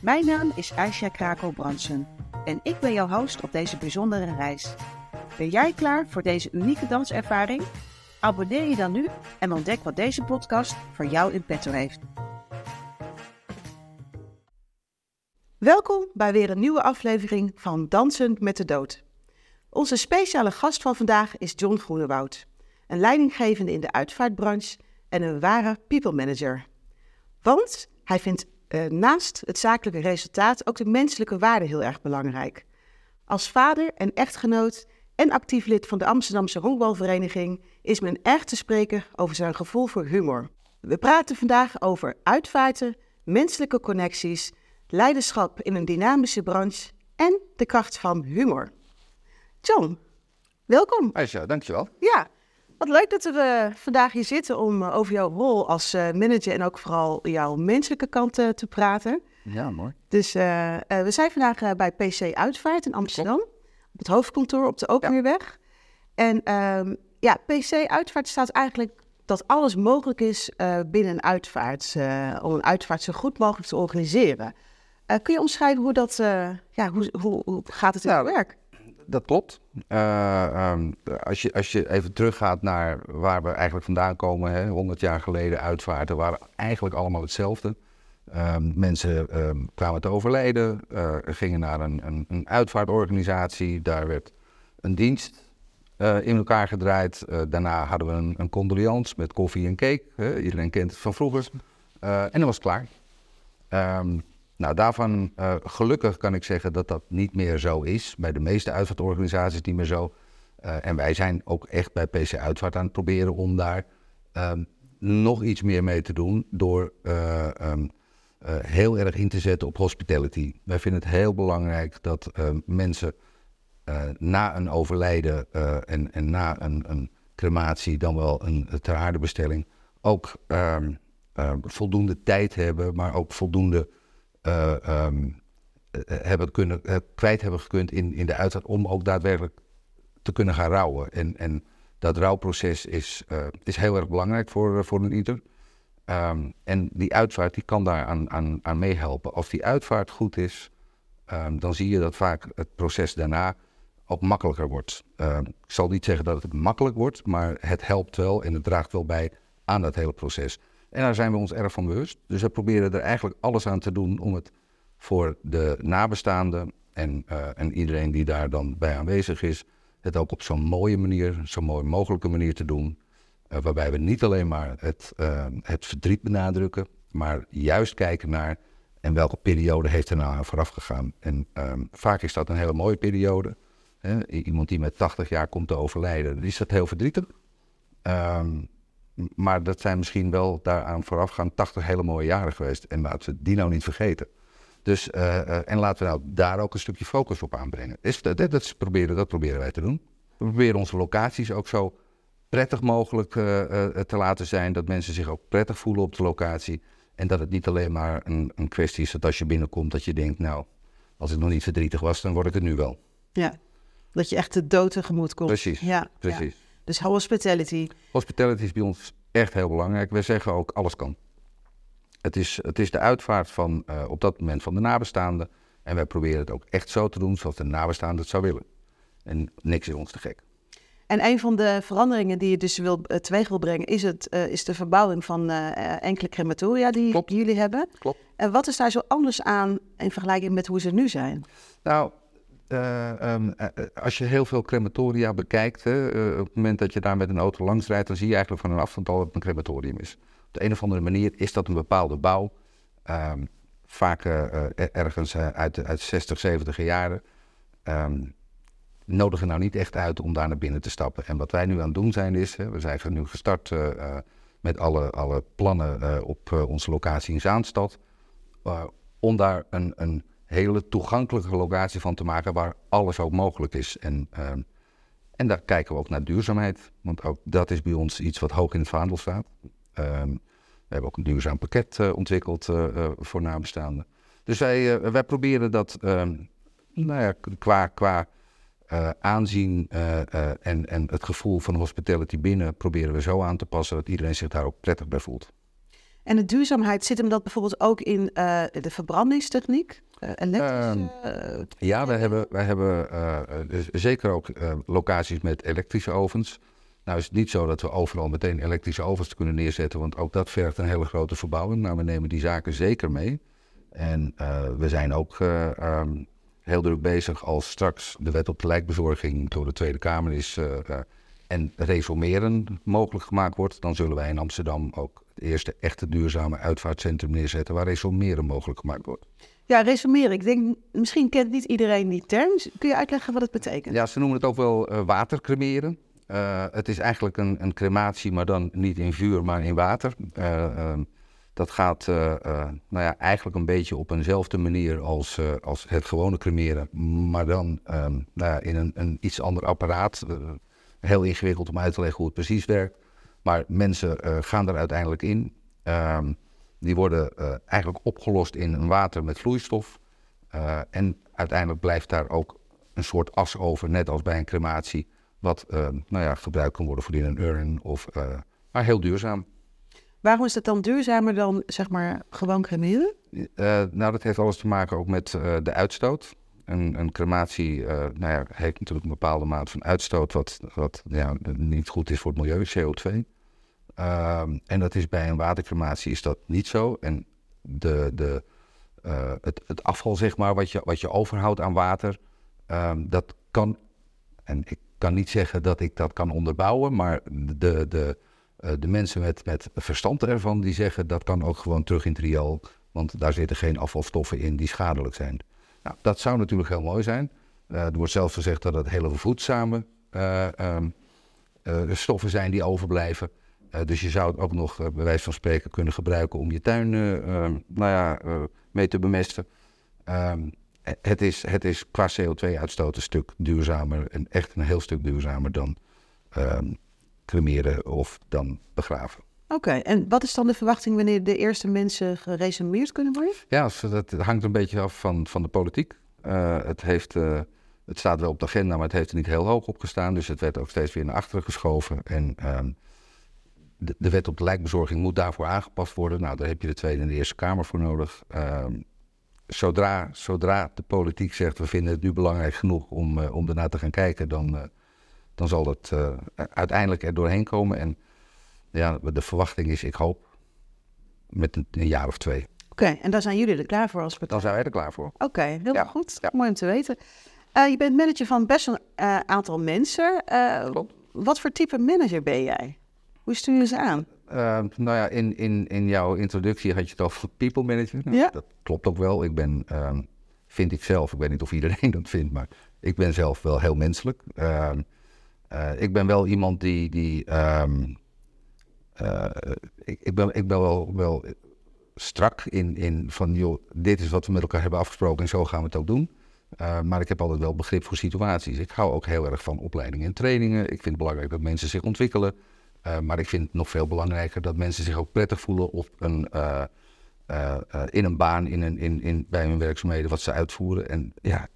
Mijn naam is Aisha Krakel-Bransen en ik ben jouw host op deze bijzondere reis. Ben jij klaar voor deze unieke danservaring? Abonneer je dan nu en ontdek wat deze podcast voor jou in petto heeft. Welkom bij weer een nieuwe aflevering van Dansen met de Dood. Onze speciale gast van vandaag is John Groenewoud, een leidinggevende in de uitvaartbranche en een ware people manager. Want hij vindt uh, naast het zakelijke resultaat ook de menselijke waarde heel erg belangrijk. Als vader en echtgenoot en actief lid van de Amsterdamse Honkbalvereniging is men erg te spreken over zijn gevoel voor humor. We praten vandaag over uitvaarten, menselijke connecties, leiderschap in een dynamische branche en de kracht van humor. John, welkom. Aisha, dankjewel. Ja, wat leuk dat we vandaag hier zitten om eh, over jouw rol als eh, manager en ook vooral jouw menselijke kant te praten. Ja, mooi. Dus we zijn vandaag bij PC Uitvaart in Amsterdam op het hoofdkantoor op de Openweerweg. En ehm, ja, PC-uitvaart staat eigenlijk dat alles mogelijk is binnen een uitvaart, om een uitvaart zo goed mogelijk te organiseren. Kun je omschrijven hoe dat, ja, hoe, hoe, hoe, gaat het in nou, het werk? Dat klopt. Um, als, je, als je even teruggaat naar waar we eigenlijk vandaan komen, hè, 100 jaar geleden uitvaarten waren eigenlijk allemaal hetzelfde. Um, mensen um, kwamen te overlijden, uh, gingen naar een, een, een, uitvaartorganisatie. Daar werd een dienst uh, in elkaar gedraaid. Daarna hadden we een, een met koffie en cake. iedereen kent het van vroeger. en dat was klaar. Nou, daarvan gelukkig kan ik zeggen dat dat niet meer zo is. Bij de meeste uitvaartorganisaties niet meer zo. en wij zijn ook echt bij PC Uitvaart aan het proberen om daar nog iets meer mee te doen. Door uh, heel erg in te zetten op hospitality. Wij vinden het heel belangrijk dat uh, mensen na een overlijden en, en, na een, een, crematie, dan wel een ter aardebestelling, ook um, voldoende tijd hebben, maar ook voldoende um, hebben kunnen, kwijt hebben gekund in, in de uitzet om ook daadwerkelijk te kunnen gaan rouwen. En, en dat rouwproces is, is heel erg belangrijk voor, voor een ieder. Um, en die uitvaart die kan daar aan, aan, aan meehelpen. Als die uitvaart goed is, um, dan zie je dat vaak het proces daarna ook makkelijker wordt. Ik zal niet zeggen dat het makkelijk wordt, maar het helpt wel en het draagt wel bij aan dat hele proces. En daar zijn we ons erg van bewust. Dus we proberen er eigenlijk alles aan te doen om het voor de nabestaanden en, uh, en iedereen die daar dan bij aanwezig is, het ook op zo'n mooie manier, zo mooi mogelijke manier te doen. Uh, waarbij we niet alleen maar het, uh, het verdriet benadrukken, maar juist kijken naar en welke periode heeft er nou aan vooraf gegaan. En um, vaak is dat een hele mooie periode. Hè? Iemand die met 80 jaar komt te overlijden, is dat heel verdrietig. Um, maar dat zijn misschien wel daaraan voorafgaand 80 hele mooie jaren geweest. En laten we die nou niet vergeten. Dus, uh, en laten we nou daar ook een stukje focus op aanbrengen. Is dat, dat, dat, proberen, dat proberen wij te doen. We proberen onze locaties ook zo prettig mogelijk uh, te laten zijn. Dat mensen zich ook prettig voelen op de locatie. En dat het niet alleen maar een, een kwestie is dat als je binnenkomt dat je denkt, nou, als ik nog niet verdrietig was, dan word ik het nu wel. Ja, dat je echt de dood tegemoet komt. Precies, ja, precies. Ja. Dus hospitality. Hospitality is bij ons echt heel belangrijk. We zeggen ook, alles kan. Het is, het is de uitvaart van uh, op dat moment van de nabestaanden. En wij proberen het ook echt zo te doen zoals de nabestaande het zou willen. En niks is ons te gek. En een van de veranderingen die je dus wil, uh, teweeg wil brengen, is, het, uh, is de verbouwing van uh, enkele crematoria die Klopt. jullie hebben. Klopt. En wat is daar zo anders aan in vergelijking met hoe ze nu zijn? Nou, um, als je heel veel crematoria bekijkt, hè, op het moment dat je daar met een auto langs rijdt, dan zie je eigenlijk van een afstand al dat het een crematorium is. Op de een of andere manier is dat een bepaalde bouw, um, vaak ergens uit, uit 60, 70 jaren. Um, nodigen nou niet echt uit om daar naar binnen te stappen. En wat wij nu aan het doen zijn is, hè, we zijn nu gestart met alle, alle plannen op onze locatie in Zaanstad. om daar een, een hele toegankelijke locatie van te maken waar alles ook mogelijk is. En, ehm, en daar kijken we ook naar duurzaamheid, want ook dat is bij ons iets wat hoog in het vaandel staat. Ehm, we hebben ook een duurzaam pakket uh, ontwikkeld uh, voor nabestaanden. Dus wij, wij proberen dat ehm, nou ja, qua, qua aanzien en, en het gevoel van hospitality binnen proberen we zo aan te passen dat iedereen zich daar ook prettig bij voelt. En de duurzaamheid zit hem dat bijvoorbeeld ook in de verbrandingstechniek? Elektrische? Uh, ja, wij hebben, wij hebben dus zeker ook locaties met elektrische ovens. Nou is het niet zo dat we overal meteen elektrische ovens kunnen neerzetten, want ook dat vergt een hele grote verbouwing. Maar we nemen die zaken zeker mee. En we zijn ook um, heel druk bezig als straks de wet op de lijkbezorging door de Tweede Kamer is en resumeren mogelijk gemaakt wordt, dan zullen wij in Amsterdam ook het eerste echte duurzame uitvaartcentrum neerzetten waar resumeren mogelijk gemaakt wordt. Ja, resumeren. Ik denk, misschien kent niet iedereen die term. Kun je uitleggen wat het betekent? Ja, ze noemen het ook wel uh, watercremeren. Uh, het is eigenlijk een, een, crematie, maar dan niet in vuur, maar in water. Uh, dat gaat nou ja, eigenlijk een beetje op eenzelfde manier als, als het gewone cremeren, maar dan ehm, nou ja, in een, een, iets ander apparaat. heel ingewikkeld om uit te leggen hoe het precies werkt. Maar mensen gaan er uiteindelijk in. Ehm, die worden uh, eigenlijk opgelost in een water met vloeistof. Uh, en uiteindelijk blijft daar ook een soort as over, net als bij een crematie. Wat uh, nou ja, gebruikt kan worden voor in een urn, of, maar heel duurzaam. Waarom is dat dan duurzamer dan zeg maar gewoon cremeren? nou, dat heeft alles te maken ook met de uitstoot. Een, een crematie nou ja, heeft natuurlijk een bepaalde maat van uitstoot, wat, wat ja, niet goed is voor het milieu, CO2. Ehm, en dat is bij een watercrematie is dat niet zo. En de, de, uh, het, het, afval, zeg maar, wat je, wat je overhoudt aan water, um, dat kan. En ik kan niet zeggen dat ik dat kan onderbouwen, maar de, de, uh, de mensen met, met verstand ervan, die zeggen dat kan ook gewoon terug in het riool. Want daar zitten geen afvalstoffen in die schadelijk zijn. Nou, dat zou natuurlijk heel mooi zijn. Uh, er wordt zelfs gezegd dat het hele voedzame um, stoffen zijn die overblijven. Uh, dus je zou het ook nog, uh, bij wijze van spreken, kunnen gebruiken om je tuin uh, nou ja, mee te bemesten. Um, het, is, het is qua CO2-uitstoot een stuk duurzamer en echt een heel stuk duurzamer dan um, cremeren of dan begraven. Oké, en wat is dan de verwachting wanneer de eerste mensen geresumeerd kunnen worden? Ja, dat hangt een beetje af van, van de politiek. het, heeft, het staat wel op de agenda, maar het heeft er niet heel hoog op gestaan. Dus het werd ook steeds weer naar achteren geschoven. En um, de, de, wet op de lijkbezorging moet daarvoor aangepast worden. Nou, daar heb je de Tweede en de Eerste Kamer voor nodig. Uh, zodra, zodra de politiek zegt, we vinden het nu belangrijk genoeg om, uh, om ernaar te gaan kijken, dan, uh, dan zal dat uh, uiteindelijk er doorheen komen. En ja, de verwachting is, ik hoop, met een, een jaar of twee. Oké, okay, en dan zijn jullie er klaar voor als partij? Dan zijn wij er klaar voor. Oké, okay, heel ja. goed. Ja. Mooi om te weten. je bent manager van best een aantal mensen. Klopt. Wat voor type manager ben jij? Hoe stuur je ze aan? Uh, nou ja, in, in, in jouw introductie had je het over people manager. Nou, ja. Dat klopt ook wel. Ik ben, um, vind ik zelf, ik weet niet of iedereen dat vindt, maar ik ben zelf wel heel menselijk. Uh, uh, ik ben wel iemand die. die um, ik, ik, ben, ik ben wel, wel strak in, in van, joh, dit is wat we met elkaar hebben afgesproken en zo gaan we het ook doen. Uh, maar ik heb altijd wel begrip voor situaties. Ik hou ook heel erg van opleidingen en trainingen. Ik vind het belangrijk dat mensen zich ontwikkelen. Uh, maar ik vind het nog veel belangrijker dat mensen zich ook prettig voelen op een, uh, uh, in een baan, in een, in, in, bij hun werkzaamheden, wat ze uitvoeren. En ja,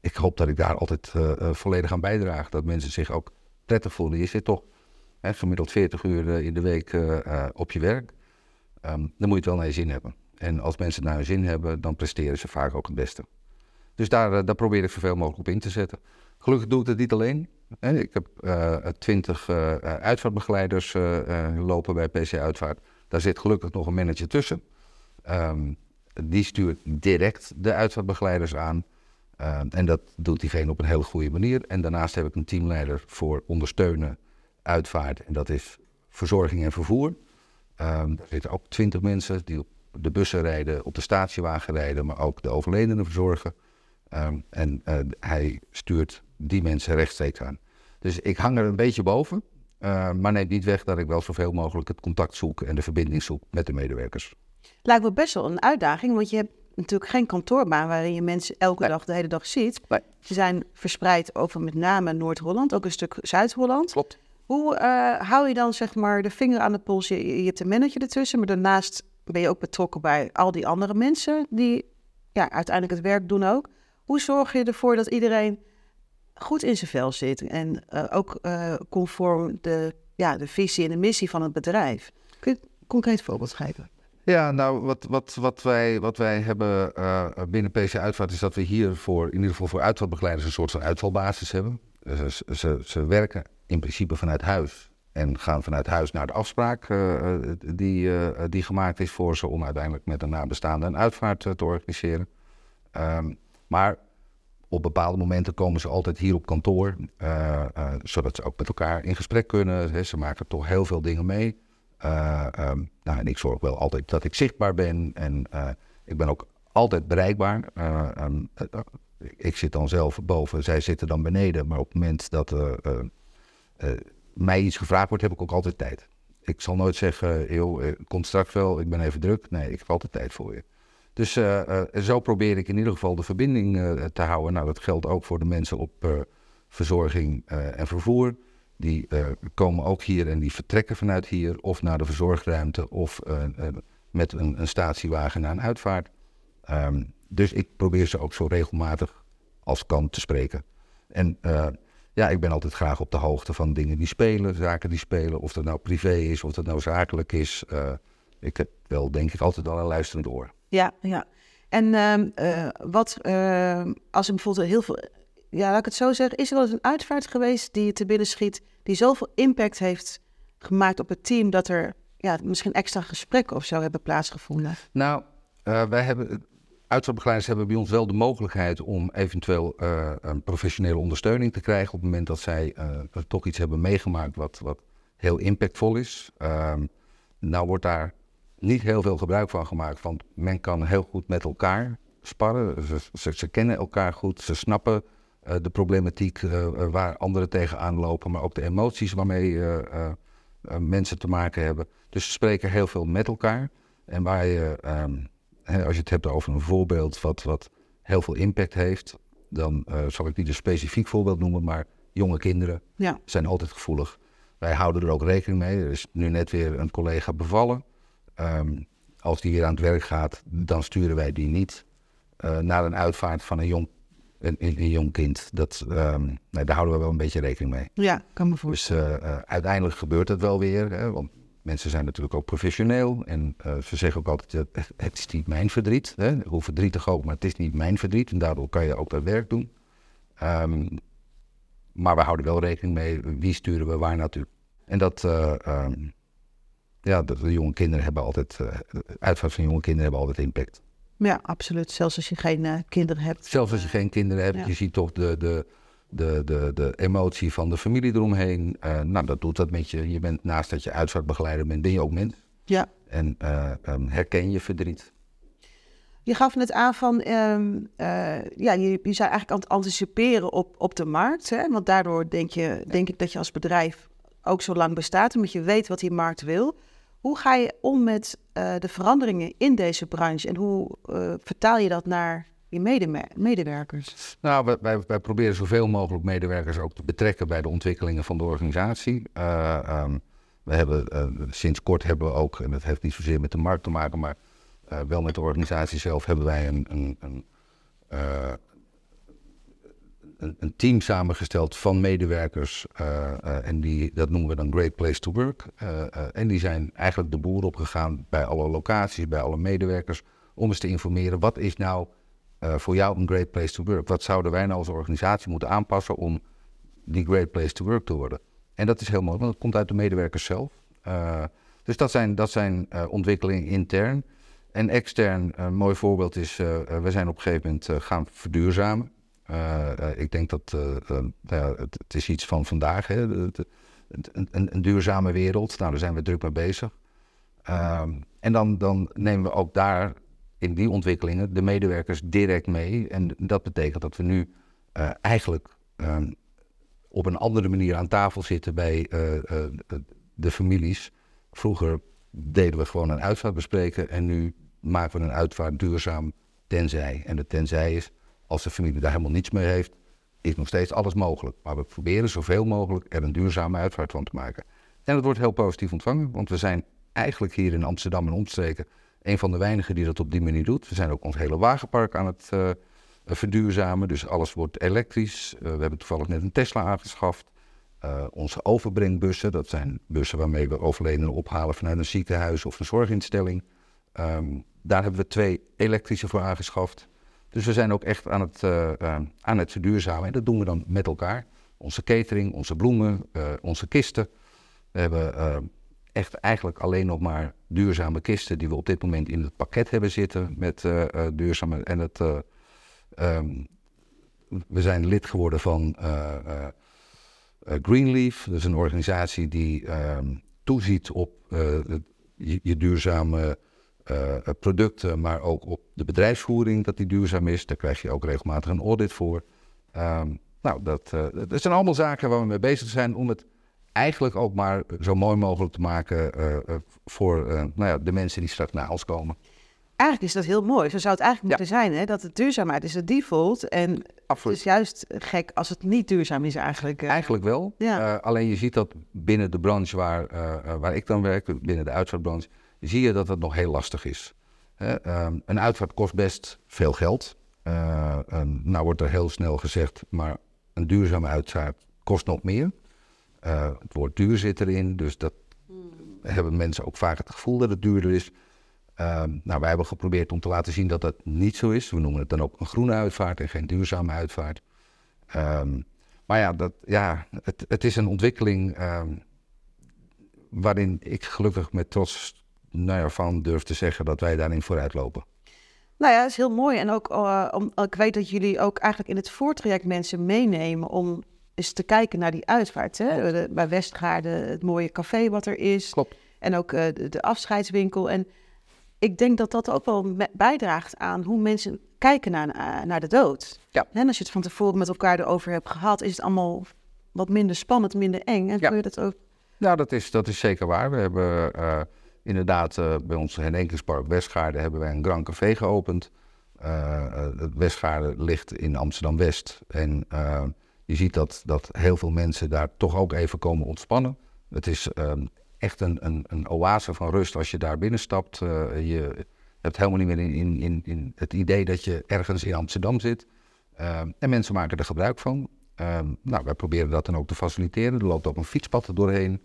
ik hoop dat ik daar altijd volledig aan bijdraag. Dat mensen zich ook prettig voelen. Je zit toch hè, gemiddeld 40 uur in de week op je werk. Um, dan moet je het wel naar je zin hebben. En als mensen het naar hun zin hebben, dan presteren ze vaak ook het beste. Dus daar, daar probeer ik zoveel mogelijk op in te zetten. Gelukkig doe ik het niet alleen. Ik heb uh, twintig uh, uitvaartbegeleiders uh, lopen bij PC Uitvaart. Daar zit gelukkig nog een manager tussen. Um, die stuurt direct de uitvaartbegeleiders aan. Um, en dat doet diegene op een hele goede manier. En daarnaast heb ik een teamleider voor ondersteunen uitvaart. En dat is verzorging en vervoer. Um, daar zitten ook twintig mensen die op de bussen rijden, op de statiewagen rijden, maar ook de overledenen verzorgen. En hij stuurt die mensen rechtstreeks aan. Dus ik hang er een beetje boven, uh, maar neemt niet weg dat ik wel zoveel mogelijk het contact zoek en de verbinding zoek met de medewerkers. Lijkt me best wel een uitdaging, want je hebt natuurlijk geen kantoorbaan waarin je mensen elke dag de hele dag ziet. Ze zijn verspreid over met name Noord-Holland, ook een stuk Zuid-Holland. Klopt. Hoe uh, hou je dan zeg maar de vinger aan de pols? Je, je hebt een manager ertussen, maar daarnaast ben je ook betrokken bij al die andere mensen die ja, uiteindelijk het werk doen ook. Hoe zorg je ervoor dat iedereen goed in zijn vel zit en uh, ook uh, conform de, ja, de visie en de missie van het bedrijf? Kun je een concreet voorbeeld geven? Ja, nou, wat, wat, wat, wij, wat wij hebben uh, binnen PC Uitvaart is dat we hier voor, in ieder geval voor uitvalbegeleiders een soort van uitvalbasis hebben. Ze, ze, ze werken in principe vanuit huis en gaan vanuit huis naar de afspraak die, die gemaakt is voor ze om uiteindelijk met een nabestaande een uitvaart te organiseren. Um, maar op bepaalde momenten komen ze altijd hier op kantoor, zodat ze ook met elkaar in gesprek kunnen. Ze maken toch heel veel dingen mee. Uh, nou, en ik zorg wel altijd dat ik zichtbaar ben en ik ben ook altijd bereikbaar. Um, ik zit dan zelf boven, zij zitten dan beneden. Maar op het moment dat mij iets gevraagd wordt, heb ik ook altijd tijd. Ik zal nooit zeggen, joh, komt straks wel, ik ben even druk. Nee, ik heb altijd tijd voor je. Dus zo probeer ik in ieder geval de verbinding te houden. Nou, dat geldt ook voor de mensen op verzorging en vervoer. Die komen ook hier en die vertrekken vanuit hier of naar de verzorgruimte of met een, een, statiewagen naar een uitvaart. Um, dus ik probeer ze ook zo regelmatig als kan te spreken. En ja, ik ben altijd graag op de hoogte van dingen die spelen, zaken die spelen. Of dat nou privé is, of dat nou zakelijk is. ik heb wel, denk ik, altijd al een luisterend oor. Ja, ja. En ehm, wat als er bijvoorbeeld heel veel ja, laat ik het zo zeggen, is er wel eens een uitvaart geweest die je te binnen schiet, die zoveel impact heeft gemaakt op het team, dat er ja, misschien extra gesprekken of zo hebben plaatsgevonden? Nou, uh, wij hebben, uitvaartbegeleiders hebben bij ons wel de mogelijkheid om eventueel uh, een professionele ondersteuning te krijgen op het moment dat zij toch iets hebben meegemaakt wat, wat heel impactvol is. Ehm, nou wordt daar niet heel veel gebruik van gemaakt, want men kan heel goed met elkaar sparren. Ze, ze, ze kennen elkaar goed, ze snappen eh, de problematiek eh, eh, waar anderen tegenaan lopen, maar ook de emoties waarmee mensen te maken hebben. Dus ze spreken heel veel met elkaar. En waar je, ehm, hè, als je het hebt over een voorbeeld wat, wat heel veel impact heeft, dan zal ik niet een specifiek voorbeeld noemen, maar jonge kinderen ja. zijn altijd gevoelig. Wij houden er ook rekening mee. Er is nu net weer een collega bevallen. Um, als die weer aan het werk gaat, dan sturen wij die niet uh, naar een uitvaart van een jong een, een, jong kind. Dat, um, nee, daar houden we wel een beetje rekening mee. Ja, kan me voorstellen. Dus uh, uh, uiteindelijk gebeurt dat wel weer. Hè, want mensen zijn natuurlijk ook professioneel. En ze zeggen ook altijd, het is niet mijn verdriet. Hè, hoe verdrietig ook, maar het is niet mijn verdriet. En daardoor kan je ook dat werk doen. Um, maar we houden wel rekening mee, wie sturen we waar naartoe. En dat, um, ja, dat de jonge kinderen hebben altijd, uitvaart van jonge kinderen hebben altijd impact. Ja, absoluut. Zelfs als je geen uh, kinderen hebt. Zelfs als je geen kinderen hebt, ja. je ziet toch de, de, de, de, de emotie van de familie eromheen. Uh, nou, dat doet dat met je. Je bent naast dat je uitvaartbegeleider bent, ben je ook mens. Ja. En uh, um, herken je verdriet. Je gaf net aan van, um, ja, je, je zei eigenlijk aan het anticiperen op, op de markt. Hè? Want daardoor denk, je, denk ik dat je als bedrijf ook zo lang bestaat, omdat je weet wat die markt wil. Hoe ga je om met uh, de veranderingen in deze branche en hoe uh, vertaal je dat naar je medewerkers? Nou, wij, wij, proberen zoveel mogelijk medewerkers ook te betrekken bij de ontwikkelingen van de organisatie. Uh, um, we hebben, sinds kort hebben we ook, en dat heeft niet zozeer met de markt te maken, maar wel met de organisatie zelf, hebben wij een een, een, team samengesteld van medewerkers. Uh, uh, en die, dat noemen we dan Great Place to Work. Uh, en die zijn eigenlijk de boer opgegaan bij alle locaties, bij alle medewerkers. Om eens te informeren, wat is nou voor jou een Great Place to Work? Wat zouden wij nou als organisatie moeten aanpassen om die Great Place to Work te worden? En dat is heel mooi, want dat komt uit de medewerkers zelf. dus dat zijn, dat zijn ontwikkelingen intern. En extern, een mooi voorbeeld is, we zijn op een gegeven moment gaan verduurzamen. Uh, ik denk dat uh, ja, het, het, is iets van vandaag, hè, een, een, een, duurzame wereld. Nou, daar zijn we druk mee bezig. Uh, en dan, dan nemen we ook daar in die ontwikkelingen de medewerkers direct mee. En dat betekent dat we nu eigenlijk ehm, op een andere manier aan tafel zitten bij de families. Vroeger deden we gewoon een uitvaart bespreken en nu maken we een uitvaart duurzaam tenzij. En de tenzij is, als de familie daar helemaal niets mee heeft, is nog steeds alles mogelijk. Maar we proberen zoveel mogelijk er een duurzame uitvaart van te maken. En dat wordt heel positief ontvangen, want we zijn eigenlijk hier in Amsterdam en omstreken een van de weinigen die dat op die manier doet. We zijn ook ons hele wagenpark aan het uh, verduurzamen, dus alles wordt elektrisch. Uh, we hebben toevallig net een Tesla aangeschaft. Uh, onze overbrengbussen, dat zijn bussen waarmee we overledenen ophalen vanuit een ziekenhuis of een zorginstelling. Um, daar hebben we twee elektrische voor aangeschaft. Dus we zijn ook echt aan het, uh, uh, aan het verduurzamen. En dat doen we dan met elkaar. Onze catering, onze bloemen, onze kisten. We hebben echt eigenlijk alleen nog maar duurzame kisten die we op dit moment in het pakket hebben zitten met duurzame. En het, um, we zijn lid geworden van Greenleaf. Dat is een organisatie die um, toeziet op je, duurzame uh, producten, maar ook op de bedrijfsvoering, dat die duurzaam is. Daar krijg je ook regelmatig een audit voor. Um, nou, dat, uh, dat zijn allemaal zaken waar we mee bezig zijn om het eigenlijk ook maar zo mooi mogelijk te maken uh, voor nou ja, de mensen die straks na ons komen. Eigenlijk is dat heel mooi. Zo zou het eigenlijk moeten zijn, hè? dat het duurzaamheid is de default. En Absoluut. het is juist gek als het niet duurzaam is eigenlijk. Eigenlijk wel. Ja. alleen je ziet dat binnen de branche waar, waar ik dan werk, binnen de uitvaartbranche, zie je dat het nog heel lastig is. Um, een uitvaart kost best veel geld. Uh, nou wordt er heel snel gezegd, maar een duurzame uitvaart kost nog meer. Uh, het woord duur zit erin, dus dat hmm. hebben mensen ook vaak het gevoel dat het duurder is. Uh, nou, wij hebben geprobeerd om te laten zien dat dat niet zo is. We noemen het dan ook een groene uitvaart en geen duurzame uitvaart. Um, maar ja, dat, ja het, het is een ontwikkeling waarin ik gelukkig met trots nou ja, van durf te zeggen dat wij daarin vooruit lopen. Nou ja, dat is heel mooi. En ook, uh, om, ik weet dat jullie ook eigenlijk in het voortraject mensen meenemen om eens te kijken naar die uitvaart. Hè? De, bij Westgaarde, het mooie café wat er is. Klopt. En ook uh, de, de, afscheidswinkel. En ik denk dat dat ook wel bijdraagt aan hoe mensen kijken naar, uh, naar de dood. Ja. En als je het van tevoren met elkaar erover hebt gehad, is het allemaal wat minder spannend, minder eng. En ja. je dat ook... Nou, dat is, dat is zeker waar. We hebben Inderdaad, uh, bij ons herdenkingspark Westgaarde hebben wij een Grand Café geopend. Uh, het Westgaarde ligt in Amsterdam-West. En je ziet dat, dat heel veel mensen daar toch ook even komen ontspannen. Het is ehm, echt een, een, een, oase van rust als je daar binnenstapt. je hebt helemaal niet meer in, in, in, in, het idee dat je ergens in Amsterdam zit. Ehm, en mensen maken er gebruik van. Ehm, nou, wij proberen dat dan ook te faciliteren. Er loopt ook een fietspad er doorheen.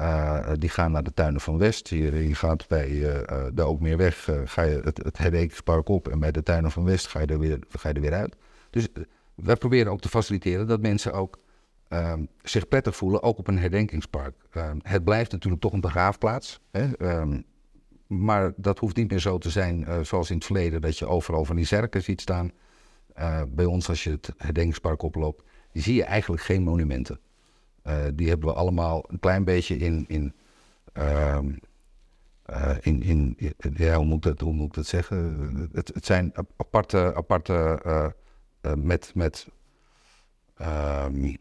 Uh, die gaan naar de tuinen van West. Hier, je gaat bij uh, de Ookmeerweg uh, ga je het, herdenkingspark op. En bij de tuinen van West ga je er weer, ga je er weer uit. Dus wij proberen ook te faciliteren dat mensen ook ehm, zich prettig voelen, ook op een herdenkingspark. Ehm, het blijft natuurlijk toch een begraafplaats. Hè? Um, maar dat hoeft niet meer zo te zijn zoals in het verleden, dat je overal van die zerken ziet staan. bij ons, als je het herdenkingspark oploopt, zie je eigenlijk geen monumenten. Uh, die hebben we allemaal een klein beetje in. in uh, uh, in, in, ja, hoe, moet dat, hoe moet ik dat zeggen? Het, het zijn aparte, aparte uh, met, met um,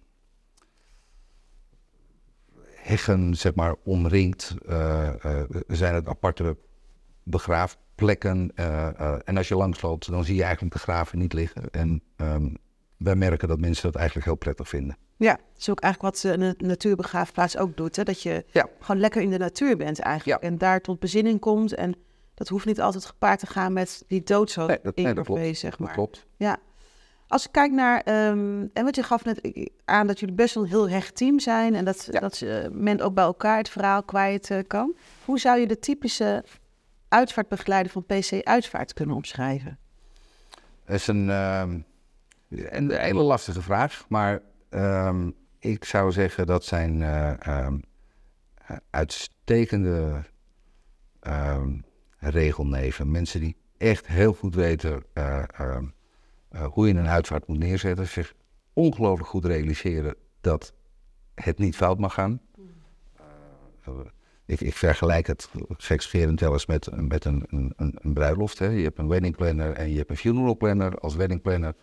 heggen, zeg maar, omringd. zijn het aparte begraafplekken. en als je langsloopt, dan zie je eigenlijk de graven niet liggen. En um, wij merken dat mensen dat eigenlijk heel prettig vinden. Ja, dat is ook eigenlijk wat een natuurbegraafplaats ook doet. Hè? Dat je ja. gewoon lekker in de natuur bent eigenlijk. En daar tot bezinning komt. En dat hoeft niet altijd gepaard te gaan met die dood zo nee, dat, nee, dat klopt. zeg maar. Dat klopt. Ja. Als ik kijk naar, um, en wat je gaf net aan dat jullie best wel een heel hecht team zijn. En dat, dat uh, men ook bij elkaar het verhaal kwijt uh, kan. Hoe zou je de typische uitvaartbegeleider van PC Uitvaart kunnen omschrijven? Dat is een, uh, een hele lastige vraag. Maar Um, ik zou zeggen dat zijn uh, um, uitstekende um, regelneven. Mensen die echt heel goed weten uh, hoe je een uitvaart moet neerzetten. Zich ongelooflijk goed realiseren dat het niet fout mag gaan. Ik, ik, vergelijk het gekscherend wel eens met, met een, een, een bruiloft. Hè. Je hebt een wedding planner en je hebt een funeral planner. Als wedding planner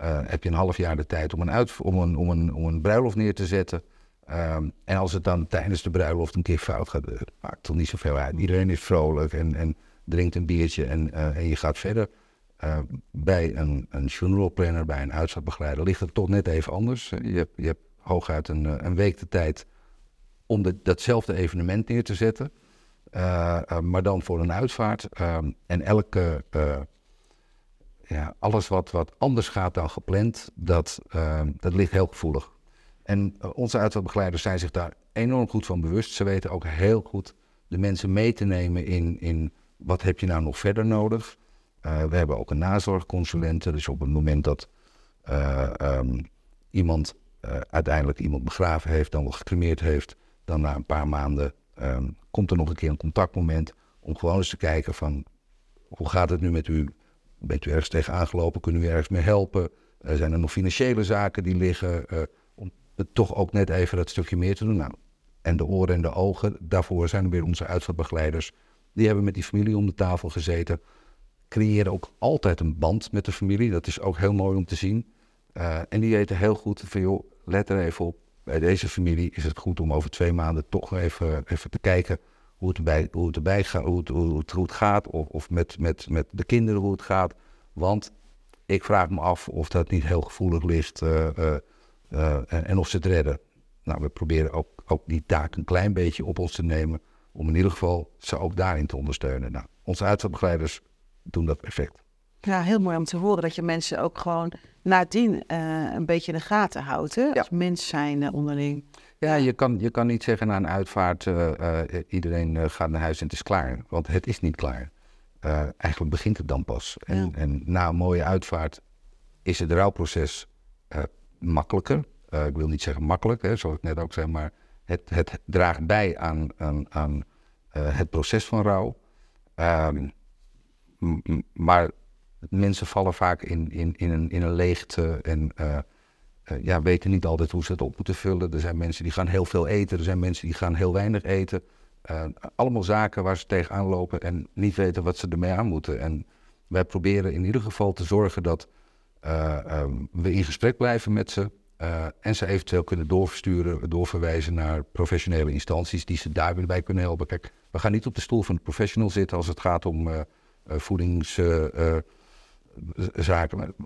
uh, heb je een half jaar de tijd om een, uit, om een, om een, om een bruiloft neer te zetten. Um, en als het dan tijdens de bruiloft een keer fout gaat, uh, maakt toch niet zoveel uit. Iedereen is vrolijk en, en drinkt een biertje en, uh, en je gaat verder. Bij een, een funeral planner, bij een uitvaartbegeleider, ligt het toch net even anders. Je hebt, je hebt hooguit een, een week de tijd om de, datzelfde evenement neer te zetten. Maar dan voor een uitvaart. Ehm, en elke, ja, alles wat, wat anders gaat dan gepland, dat, ehm, dat ligt heel gevoelig. En onze uitvaartbegeleiders zijn zich daar enorm goed van bewust. Ze weten ook heel goed de mensen mee te nemen in, in wat heb je nou nog verder nodig. Uh, we hebben ook een nazorgconsulente. Dus op het moment dat uh, um, iemand uiteindelijk iemand begraven heeft, dan wel gecremeerd heeft, dan na een paar maanden um, komt er nog een keer een contactmoment om gewoon eens te kijken van hoe gaat het nu met u? Bent u ergens tegen aangelopen? Kunnen we ergens mee helpen? zijn er nog financiële zaken die liggen? om toch ook net even dat stukje meer te doen. Nou, en de oren en de ogen. Daarvoor zijn er weer onze uitvaartbegeleiders. Die hebben met die familie om de tafel gezeten. Creëren ook altijd een band met de familie. Dat is ook heel mooi om te zien. Uh, en die weten heel goed van, joh, let er even op. Bij deze familie is het goed om over twee maanden toch even, even te kijken hoe het erbij, hoe het erbij gaat, hoe het, hoe het, hoe het gaat. Of, of met, met, met de kinderen hoe het gaat. Want ik vraag me af of dat niet heel gevoelig ligt uh, uh, en, en of ze het redden. Nou, we proberen ook ook die taak een klein beetje op ons te nemen. Om in ieder geval ze ook daarin te ondersteunen. Nou, onze uitvaartbegeleiders doen dat perfect. Ja, heel mooi om te horen dat je mensen ook gewoon nadien een beetje in de gaten houdt. Hè? Ja. Als mens zijn onderling. Ja, je kan, je kan niet zeggen na een uitvaart, uh, iedereen gaat naar huis en het is klaar. Want het is niet klaar. eigenlijk begint het dan pas. En, ja. en, na een mooie uitvaart is het rouwproces makkelijker. ik wil niet zeggen makkelijk, hè, zoals ik net ook zei, maar het, het draagt bij aan, aan, aan het proces van rouw. Um, maar mensen vallen vaak in, in, in, een, in een leegte en uh, ja, weten niet altijd hoe ze het op moeten vullen. Er zijn mensen die gaan heel veel eten, er zijn mensen die gaan heel weinig eten. allemaal zaken waar ze tegenaan lopen en niet weten wat ze ermee aan moeten. En wij proberen in ieder geval te zorgen dat um, we in gesprek blijven met ze. En ze eventueel kunnen doorversturen, doorverwijzen naar professionele instanties die ze daar bij kunnen helpen. Kijk, we gaan niet op de stoel van de professional zitten als het gaat om voedingszaken.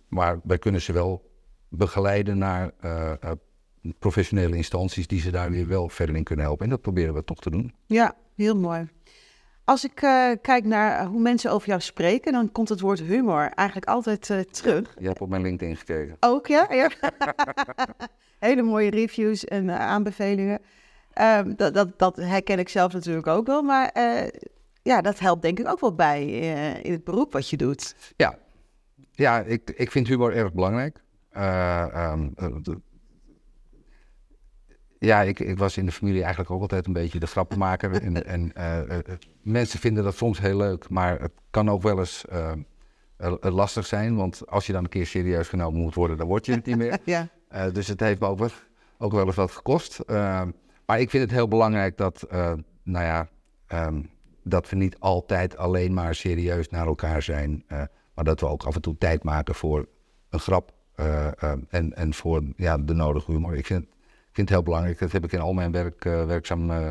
maar, wij kunnen ze wel begeleiden naar professionele instanties die ze daar weer wel verder in kunnen helpen. En dat proberen we toch te doen. Ja, heel mooi. Als ik uh, kijk naar hoe mensen over jou spreken, dan komt het woord humor eigenlijk altijd uh, terug. Je hebt op mijn LinkedIn gekeken. Ook, ja? ja. Hele mooie reviews en uh, aanbevelingen. Um, dat, dat, dat, herken ik zelf natuurlijk ook wel, maar ja, dat helpt denk ik ook wel bij in het beroep wat je doet. Ja, ja ik, ik vind humor erg belangrijk. Um, ja, ik, ik, was in de familie eigenlijk ook altijd een beetje de grappenmaker. en, en uh, mensen vinden dat soms heel leuk, maar het kan ook wel eens uh, lastig zijn. Want als je dan een keer serieus genomen moet worden, dan word je het niet meer. ja. dus het heeft me ook wel, ook wel eens wat gekost. maar ik vind het heel belangrijk dat, nou ja, um, dat we niet altijd alleen maar serieus naar elkaar zijn. maar dat we ook af en toe tijd maken voor een grap. En, en voor ja, de nodige humor. Ik vind vind het heel belangrijk. Dat heb ik in al mijn werk, uh, werkzaam uh,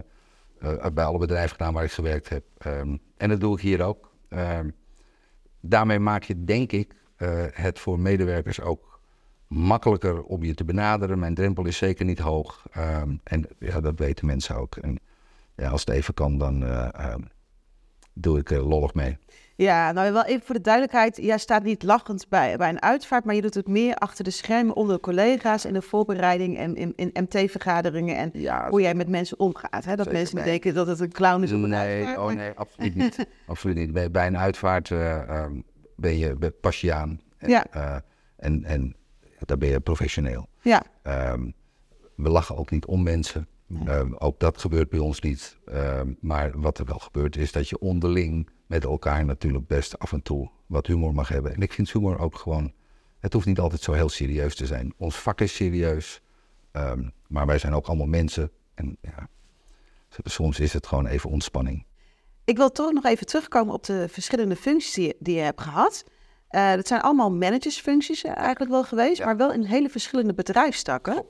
bij alle bedrijven gedaan waar ik gewerkt heb. Um, en dat doe ik hier ook. Um, daarmee maak je, denk ik, het voor medewerkers ook makkelijker om je te benaderen. Mijn drempel is zeker niet hoog. En ja, dat weten mensen ook. En ja, als het even kan, dan doe ik lollig mee. Ja, nou wel even voor de duidelijkheid. Jij staat niet lachend bij, bij een uitvaart, maar je doet het meer achter de schermen onder collega's in de voorbereiding en in, in MT-vergaderingen en hoe jij met mensen omgaat. Hè? Dat mensen niet denken dat het een clown is op een nee, uitvaart. Oh nee, absoluut niet. absoluut niet. Bij, bij een uitvaart uh, um, ben je pas je aan. En, ja. Uh, en, en daar ben je professioneel. Ja. Um, we lachen ook niet om mensen. Um, ook dat gebeurt bij ons niet. maar wat er wel gebeurt is dat je onderling met elkaar natuurlijk best af en toe wat humor mag hebben. En ik vind humor ook gewoon, het hoeft niet altijd zo heel serieus te zijn. Ons vak is serieus, um, maar wij zijn ook allemaal mensen. En ja, soms is het gewoon even ontspanning. Ik wil toch nog even terugkomen op de verschillende functies die je hebt gehad. Uh, dat zijn allemaal managersfuncties eigenlijk wel geweest, ja. maar wel in hele verschillende bedrijfstakken.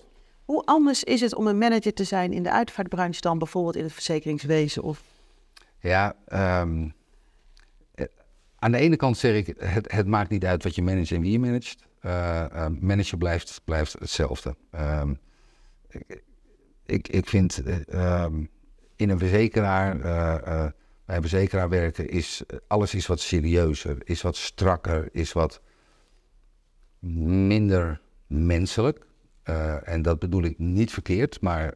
Hoe anders is het om een manager te zijn in de uitvaartbranche dan bijvoorbeeld in het verzekeringswezen? Of... Ja, um, aan de ene kant zeg ik, het, het maakt niet uit wat je managt en wie je managt. Uh, managen blijft, blijft hetzelfde. Ehm, ik, ik, ik, vind ehm, in een verzekeraar, bij een verzekeraar werken, is alles is wat serieuzer, is wat strakker, is wat minder menselijk. en dat bedoel ik niet verkeerd, maar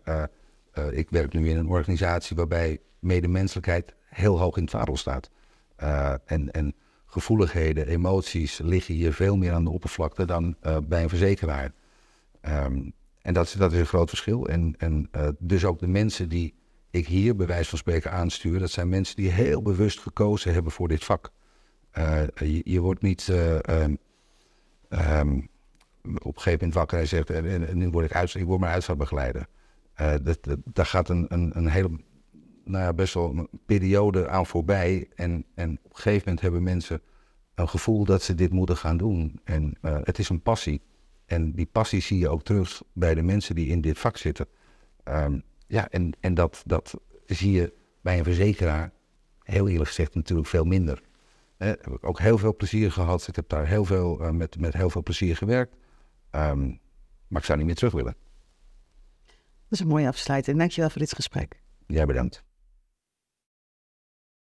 ik werk nu in een organisatie waarbij medemenselijkheid heel hoog in het vaandel staat. Uh, en, en gevoeligheden, emoties liggen hier veel meer aan de oppervlakte dan uh, bij een verzekeraar. Um, en dat, dat is een groot verschil. En, en uh, dus ook de mensen die ik hier bij wijze van spreken aanstuur, dat zijn mensen die heel bewust gekozen hebben voor dit vak. Je, je, wordt niet um, um, op een gegeven moment wakker en zegt, en, en nu word ik, uit, ik word maar uitvaartbegeleider. dat, dat, daar gaat een, een, een hele nou ja, best wel een periode aan voorbij. En, en op een gegeven moment hebben mensen een gevoel dat ze dit moeten gaan doen. En uh, het is een passie. En die passie zie je ook terug bij de mensen die in dit vak zitten. Um, ja, en, en dat, dat zie je bij een verzekeraar, heel eerlijk gezegd, natuurlijk veel minder. Eh, heb ik ook heel veel plezier gehad. Ik heb daar heel veel, uh, met, met heel veel plezier gewerkt. Um, maar ik zou niet meer terug willen. Dat is een mooie afsluiting. Dankjewel voor dit gesprek. Jij bedankt.